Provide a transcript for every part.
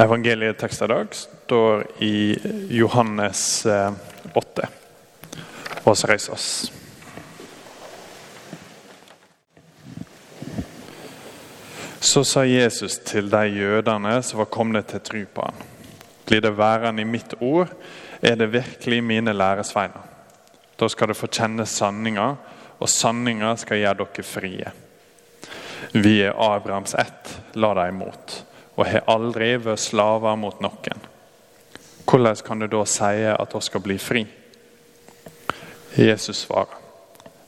Evangelietekst i dag står i Johannes 8. Og oss reiser oss. Så sa Jesus til de jødene som var kommet til tro på ham. Blir det værende i mitt ord, er det virkelig mine læresveiner. Da skal dere få kjenne sanninga, og sanninga skal gjøre dere frie. Vi er Abrahams ett, la dem imot, og har aldri vært slaver mot noen. Hvordan kan du da si at vi skal bli fri? Jesus svarer.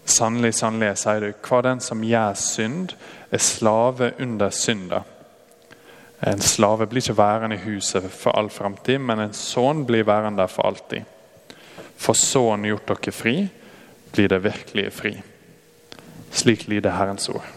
Sannelig, sannelig, sier du, hva den som gjør synd, er slave under synda. En slave blir ikke værende i huset for all framtid, men en sønn blir værende der for alltid. For Sønnen gjort dere fri, blir det virkelig fri. Slik lyder Herrens ord.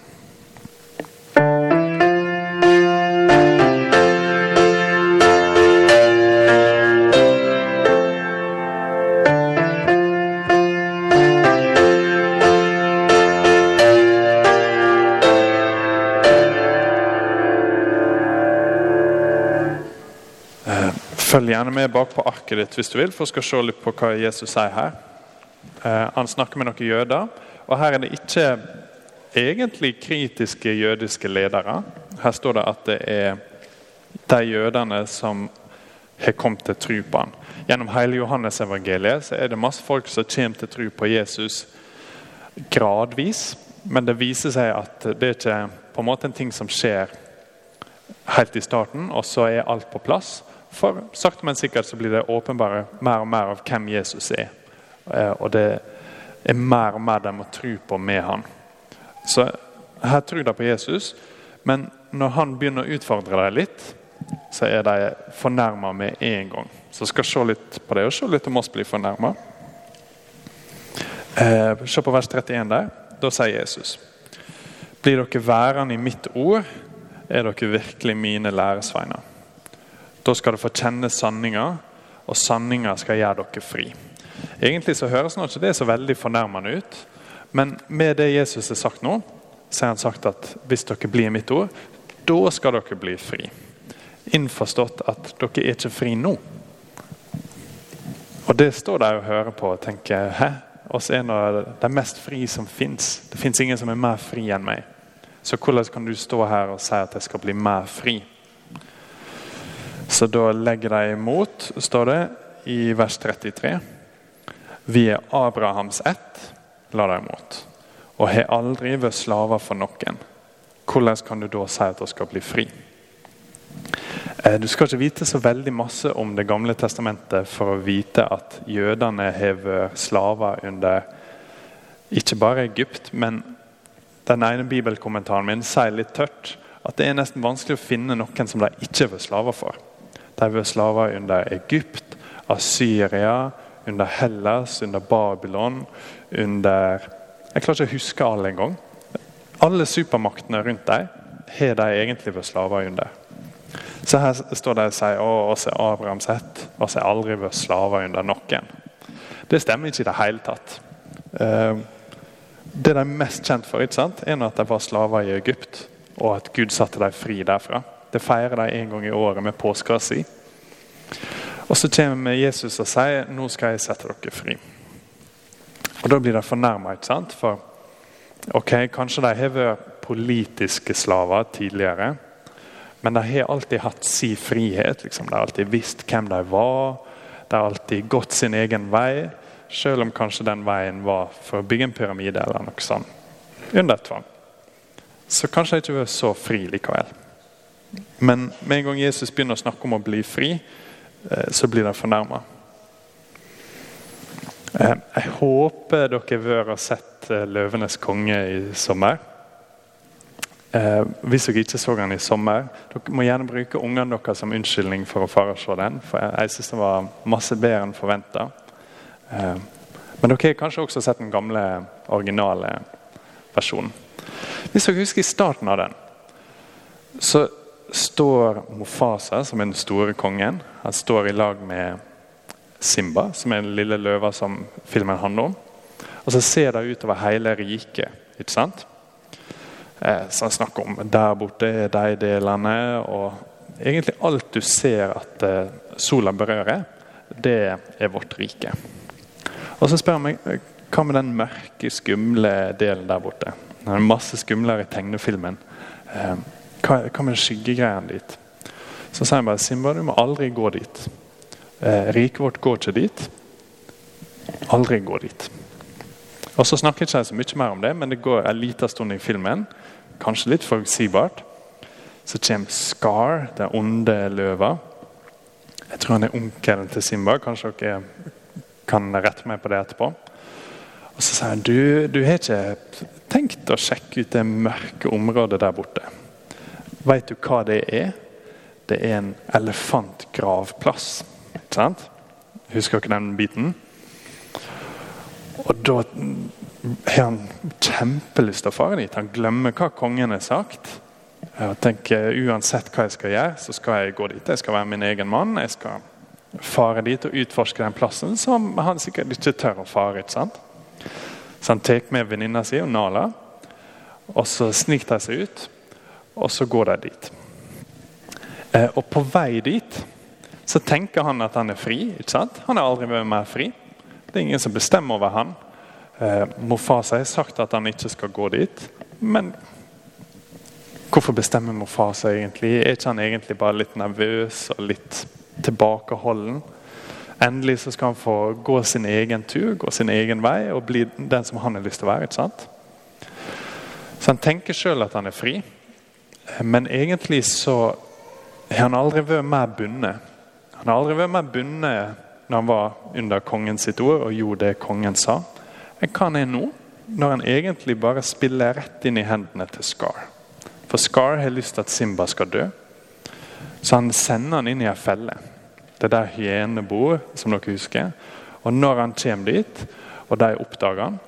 Følg gjerne med bak på arket ditt hvis du vil, for å skal se litt på hva Jesus sier her. Eh, han snakker med noen jøder, og her er det ikke egentlig kritiske jødiske ledere. Her står det at det er de jødene som har kommet til tro på ham. Gjennom hele Johannes-evangeliet så er det masse folk som kommer til tro på Jesus gradvis. Men det viser seg at det er ikke på en måte en ting som skjer helt i starten, og så er alt på plass. For sakte, men sikkert så blir det åpenbare mer og mer av hvem Jesus er. Eh, og det er mer og mer de må tro på med han. Så her tror de på Jesus, men når han begynner å utfordre dem litt, så er de fornærma med en gang. Så jeg skal se litt på det, og se litt om oss blir fornærma. Eh, se på vers 31 der. Da sier Jesus.: Blir dere værende i mitt ord, er dere virkelig mine læresveiner. Da skal dere få kjenne sanninga, og sanninga skal gjøre dere fri. Egentlig så høres nå ikke det så veldig fornærmende ut, men med det Jesus har sagt nå, så har han sagt at hvis dere blir mitt ord, da skal dere bli fri. Innforstått at dere er ikke fri nå. Og det står der og hører på og tenker Hæ? oss er av de mest fri som fins. Det fins ingen som er mer fri enn meg. Så hvordan kan du stå her og si at jeg skal bli mer fri? Så da legger de imot, står det i vers 33. Vi er Abrahams ett, la de imot, og har aldri vært slaver for noen. Hvordan kan du da si at vi skal bli fri? Du skal ikke vite så veldig masse om Det gamle testamentet for å vite at jødene har vært slaver under ikke bare Egypt, men den ene bibelkommentaren min sier litt tørt at det er nesten vanskelig å finne noen som de ikke har vært slaver for. De var slaver under Egypt, Assyria, under Hellas, under Babylon, under Jeg klarer ikke å huske alle engang. Alle supermaktene rundt dem har de egentlig vært slaver under. Så her står det og sier å, oss er Abraham sett, oss har aldri vært slaver under noen. Det stemmer ikke i det hele tatt. Det de er mest kjent for, ikke sant? er at de var slaver i Egypt, og at Gud satte dem fri derfra. Det feirer de en gang i året med påska si. Og Så kommer Jesus og sier nå skal jeg sette dere fri. Og Da blir de fornærma. For ok, kanskje de har vært politiske slaver tidligere, men de har alltid hatt sin frihet. Liksom. De har alltid visst hvem de var. De har alltid gått sin egen vei, selv om kanskje den veien var for å bygge en pyramide eller noe sånt. Under tvang. Så kanskje de ikke var så fri likevel. Men med en gang Jesus begynner å snakke om å bli fri, så blir de fornærma. Jeg håper dere har sett 'Løvenes konge' i sommer. Hvis dere ikke så den i sommer, dere må gjerne bruke ungene deres som unnskyldning for å fare se den. For jeg syns den var masse bedre enn forventa. Men dere har kanskje også sett den gamle, originale versjonen. Hvis dere husker i starten av den, så står Mofasa, som er den store kongen. Han står i lag med Simba, som er den lille løva som filmen handler om. Og så ser de utover hele riket. ikke sant? Så han snakker om der borte er de delene, og egentlig alt du ser at eh, sola berører, det er vårt rike. Og så spør han meg eh, hva med den mørke, skumle delen der borte? Det er masse skumlere i tegnefilmen. Hva med skyggegreiene dit? Så sier han bare Simba, du må aldri gå dit. Eh, riket vårt går ikke dit. Aldri gå dit. Og så snakker jeg ikke så mye mer om det, men det går en liten stund i filmen. Kanskje litt forutsigbart. Så kommer Scar, den onde løva. Jeg tror han er onkelen til Simba. Kanskje dere kan rette meg på det etterpå. Og Så sier han du, du har ikke tenkt å sjekke ut det mørke området der borte. Vet du hva det er? Det er en elefantgravplass. Sant? Husker dere den biten? Og da har han kjempelyst til å fare dit. Han glemmer hva kongen har sagt. Jeg tenker uansett hva jeg skal gjøre, så skal jeg gå dit. Jeg skal være min egen mann. Jeg skal fare dit og utforske den plassen som han sikkert ikke tør å fare. ikke sant? Så han tar med venninna si og Nala, og så sniker de seg ut. Og så går de dit. Eh, og på vei dit så tenker han at han er fri. ikke sant? Han har aldri mer fri. Det er ingen som bestemmer over han. Eh, Mofasa har sagt at han ikke skal gå dit. Men hvorfor bestemmer Mofasa egentlig? Er ikke han egentlig bare litt nervøs og litt tilbakeholden? Endelig så skal han få gå sin egen tur, gå sin egen vei og bli den som han har lyst til å være. ikke sant? Så Han tenker sjøl at han er fri, men egentlig så har han aldri vært mer bundet. Han har aldri vært mer bundet når han var under kongens sitt ord og gjorde det kongen sa, enn hva han er nå, når han egentlig bare spiller rett inn i hendene til Scar. For Scar har lyst til at Simba skal dø, så han sender han inn i ei felle. Det er der hyenene bor, som dere husker. Og når han kommer dit, og de oppdager han,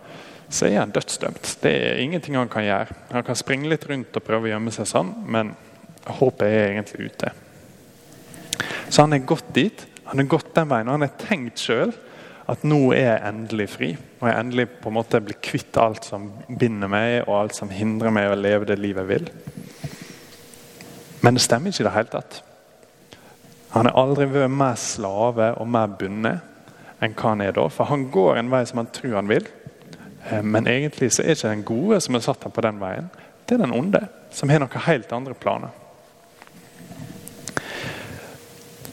så er han dødsdømt. Det er ingenting han kan gjøre. Han kan springe litt rundt og prøve å gjemme seg sånn, men håpet er egentlig ute. Så han er gått dit. Han er gått den veien, og han har tenkt sjøl at nå er jeg endelig fri. Og jeg endelig på en måte blir kvitt alt som binder meg, og alt som hindrer meg å leve det livet jeg vil. Men det stemmer ikke i det hele tatt. Han har aldri vært mer slave og mer bundet enn hva han er da. For han går en vei som han tror han vil. Eh, men egentlig så er ikke den gode som er satt ham på den veien. Det er den onde, som har noen helt andre planer.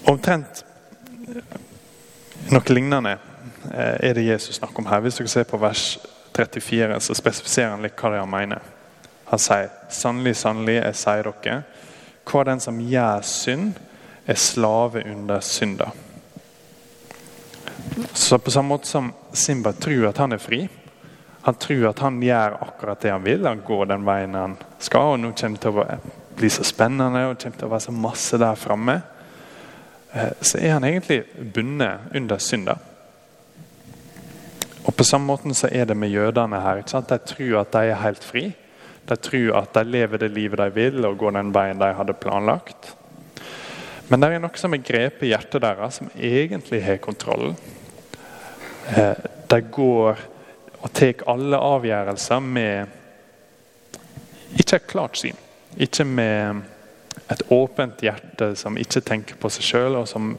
Omtrent eh, noe lignende eh, er det Jesus snakker om her. Hvis dere ser på vers 34, så spesifiserer han litt hva det er han mener. Han sier sannelig, sannelig, jeg sier dere, hva den som gjør synd, er slave under synda. Så på samme måte som Simba tror at han er fri, han tror at han gjør akkurat det han vil, han går den veien han skal, og nå kommer det til å bli så spennende og kommer til å være så masse der framme, eh, så er han egentlig bundet under synda. Og På samme måte så er det med jødene her. De tror at de er helt fri. De tror at de lever det livet de vil og går den veien de hadde planlagt. Men det er noe som er grepet i hjertet deres, som egentlig har kontrollen. Eh, de går og tar alle avgjørelser med ikke et klart syn. Ikke med et åpent hjerte som ikke tenker på seg sjøl, og som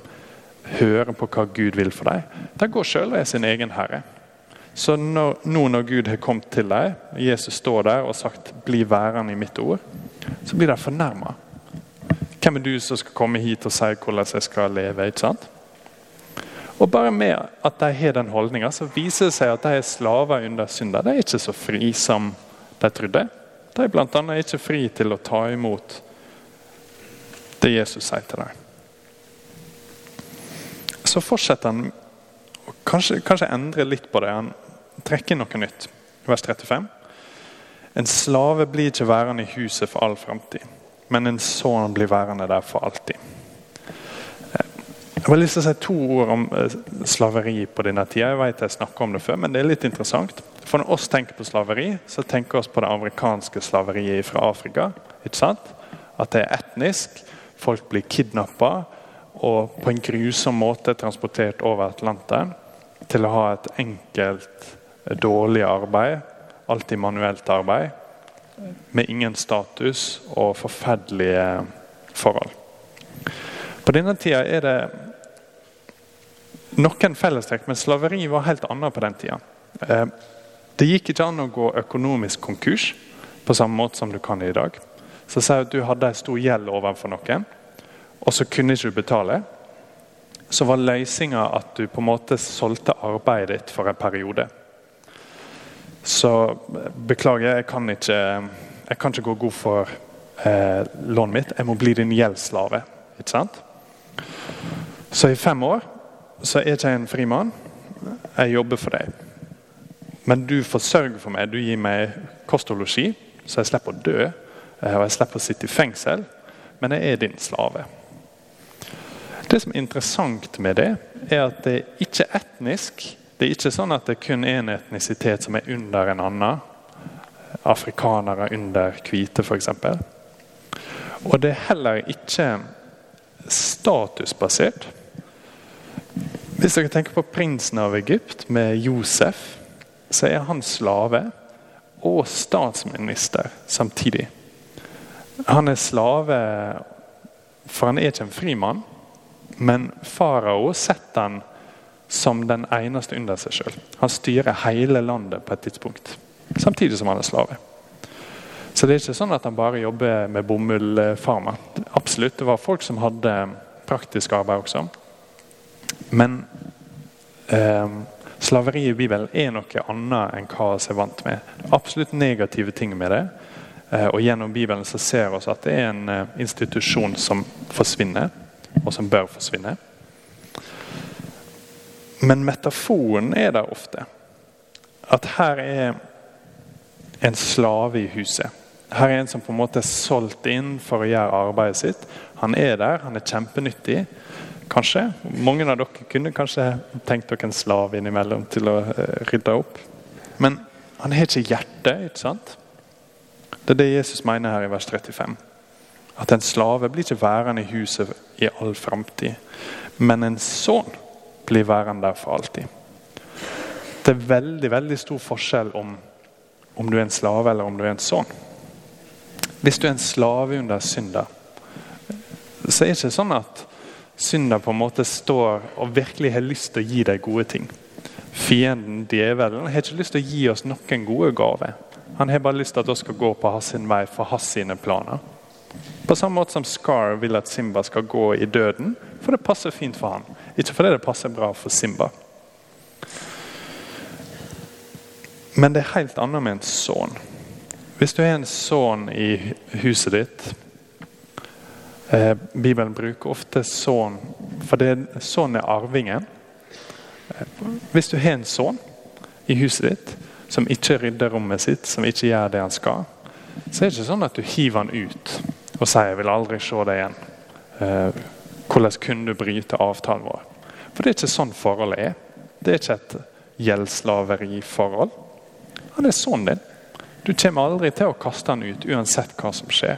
hører på hva Gud vil for dem. De går sjøl og er sin egen herre. Så når, nå når Gud har kommet til dem, Jesus står der og sagt 'bli værende i mitt ord', så blir de fornærma. Hvem er du som skal komme hit og si hvordan jeg skal leve? ikke sant? Og Bare med at de har den holdninga, så viser det seg at de er slaver under synda. De er ikke så fri som de trodde. De er bl.a. ikke fri til å ta imot det Jesus sier til dem. Så fortsetter han å kanskje, kanskje endre litt på det. Han trekker noe nytt. Vers 35. En slave blir ikke værende i huset for all framtid men en sønn blir værende der for alltid. Jeg har lyst til å si to ord om eh, slaveri på denne tida. Jeg vet jeg snakker om det før, men det er litt interessant. For Når oss tenker på slaveri, så tenker vi på det amerikanske slaveriet fra Afrika. ikke sant? At det er etnisk. Folk blir kidnappa og på en grusom måte transportert over Atlanteren til å ha et enkelt, dårlig arbeid. Alltid manuelt arbeid med ingen status og forferdelige forhold. På denne tida er det noen fellestrekk, men slaveri var helt annet på den tida. Eh, det gikk ikke an å gå økonomisk konkurs på samme måte som du kan i dag. Så si at du hadde en stor gjeld overfor noen, og så kunne ikke du betale. Så var løsninga at du på en måte solgte arbeidet ditt for en periode. Så beklager, jeg kan ikke, jeg kan ikke gå god for eh, lånet mitt. Jeg må bli din gjeldsslave. Ikke sant? Så i fem år så er ikke jeg en fri mann. Jeg jobber for deg. Men du forsørger for meg. Du gir meg kost og losji, så jeg slipper å dø. Eh, og jeg slipper å sitte i fengsel. Men jeg er din slave. Det som er interessant med det, er at det er ikke etnisk. Det er ikke sånn at det er kun én etnisitet som er under en annen. Afrikanere under hvite, f.eks. Og det er heller ikke statusbasert. Hvis dere tenker på prinsen av Egypt med Josef, så er han slave og statsminister samtidig. Han er slave for han er ikke en fri mann, men farao setter han som den eneste under seg sjøl. Han styrer hele landet på et tidspunkt, samtidig som han er slave. Så det er ikke sånn at han bare jobber med bomullfarmer. Absolutt, det var folk som hadde praktisk arbeid også. Men eh, slaveri i Bibelen er noe annet enn hva vi er vant med. Det er absolutt negative ting med det. Eh, og Gjennom Bibelen så ser vi at det er en eh, institusjon som forsvinner, og som bør forsvinne. Men metaforen er der ofte. At her er en slave i huset. Her er en som på en måte er solgt inn for å gjøre arbeidet sitt. Han er der, han er kjempenyttig. Kanskje. Mange av dere kunne kanskje tenkt dere en slave innimellom til å uh, rydde opp. Men han har ikke hjerte, ikke sant? Det er det Jesus mener her i vers 35. At en slave blir ikke værende i huset i all framtid. Men en sønn blir værende der for alltid. Det er veldig veldig stor forskjell om, om du er en slave eller om du er en sønn. Hvis du er en slave under synda, så er det ikke sånn at synda på en måte står og virkelig har lyst til å gi deg gode ting. Fienden, djevelen, har ikke lyst til å gi oss noen gode gaver. Han har bare lyst til at vi skal gå på hans vei for hans sine planer. På samme måte som Scar vil at Simba skal gå i døden, for det passer fint for han. Ikke fordi det passer bra for Simba. Men det er helt annet med en sønn. Hvis du er en sønn i huset ditt eh, Bibelen bruker ofte sønn, for sønn er arvingen. Eh, hvis du har en sønn i huset ditt som ikke rydder rommet sitt, som ikke gjør det han skal, så er det ikke sånn at du hiver han ut og sier 'jeg vil aldri se deg igjen'. Eh, hvordan kunne du bryte avtalen vår? For det er ikke sånn forholdet er. Det er ikke et gjeldsslaveriforhold. Han er sønnen din. Du kommer aldri til å kaste han ut, uansett hva som skjer.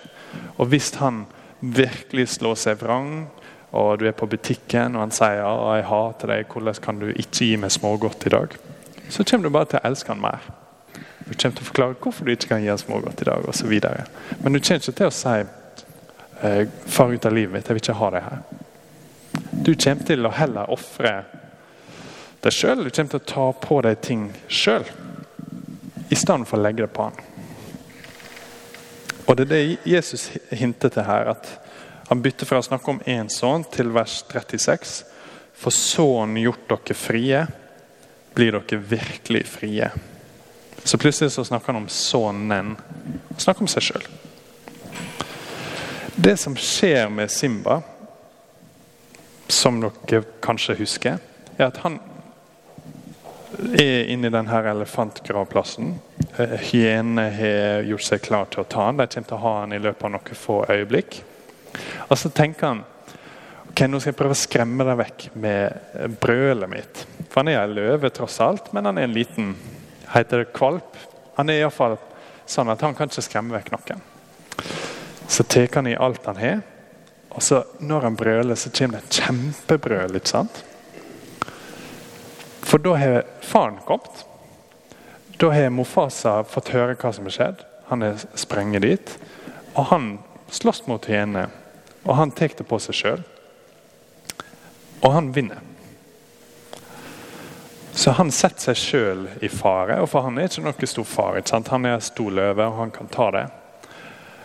Og hvis han virkelig slår seg vrang, og du er på butikken og han sier ja, jeg hater deg, hvordan kan du ikke gi meg smågodt i dag? Så kommer du bare til å elske han mer. Du kommer til å forklare hvorfor du ikke kan gi han smågodt i dag, osv. Men du kommer ikke til å si eh, far ut av livet mitt, jeg vil ikke ha deg her. Du kommer til å heller ofre deg sjøl. Du kommer til å ta på deg ting sjøl i stedet for å legge det på han. Og Det er det Jesus hinter til her. at Han bytter fra å snakke om én sønn til vers 36. For sønnen gjort dere frie, blir dere virkelig frie. Så plutselig så snakker han om sønnen. Han snakker om seg sjøl. Det som skjer med Simba, som dere kanskje husker, er at han er inne i denne elefantgravplassen. Eh, Hyenene har gjort seg klar til å ta han. De kommer til å ha han i løpet av noen få øyeblikk. Og så tenker han ok, nå skal jeg prøve å skremme deg vekk med brølet mitt. For han er en løve, tross alt, men han er en liten heter det kvalp. Han er iallfall sånn at han kan ikke skremme vekk noen. Så tar han i alt han har, og så når han brøler, så kommer det et kjempebrøl. ikke sant? For da har faren kommet. Da har Mofasa fått høre hva som har skjedd. Han er sprenget dit. Og han slåss mot henne. Og han tar det på seg sjøl. Og han vinner. Så han setter seg sjøl i fare, og for han er ikke noe stor fare. Han er stor løve, og han kan ta det.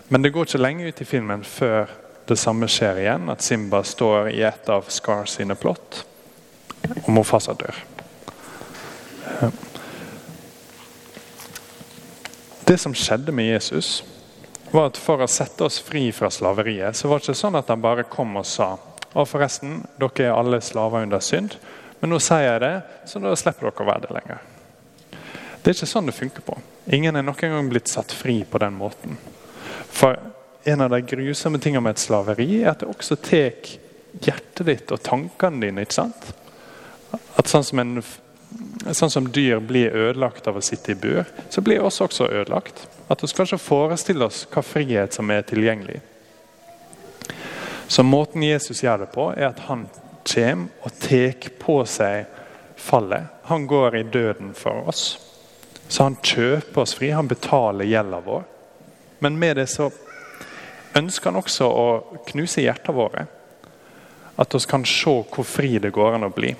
Men det går ikke lenge ut i filmen før det samme skjer igjen. At Simba står i et av Scar sine plott, og Mofasa dør. Det som skjedde med Jesus, var at for å sette oss fri fra slaveriet, så var det ikke sånn at han bare kom og sa og forresten, dere er alle slaver under synd. Men nå sier jeg det, så da slipper dere å være det lenger. Det er ikke sånn det funker på. Ingen er noen gang blitt satt fri på den måten. For en av de grusomme tingene med et slaveri er at det også tar hjertet ditt og tankene dine. ikke sant? At sånn som, en, sånn som dyr blir ødelagt av å sitte i bur, så blir oss også ødelagt. At vi skal ikke forestille oss hva frihet som er tilgjengelig. Så måten Jesus gjør det på, er at han kommer og tar på seg fallet. Han går i døden for oss. Så han kjøper oss fri. Han betaler gjelda vår. Men med det så ønsker han også å knuse hjertene våre. At vi kan se hvor fri det går an å bli.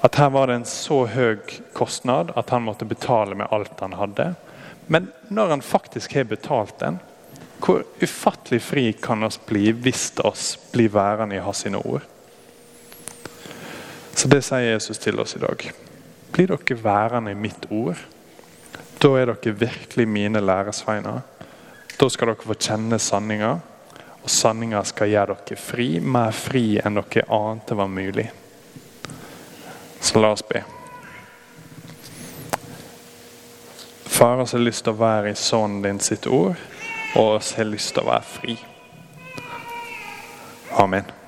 At her var det en så høy kostnad at han måtte betale med alt han hadde. Men når han faktisk har betalt den, hvor ufattelig fri kan oss bli hvis oss blir værende i hans ord? Så det sier Jesus til oss i dag. Blir dere værende i mitt ord? Da er dere virkelig mine læresveiner. Da skal dere få kjenne sanninga, og sanninga skal gjøre dere fri, mer fri enn dere ante var mulig. Så la oss be. Far, oss har lyst til å være i Sønnen din sitt ord, og oss har lyst til å være fri. Amen.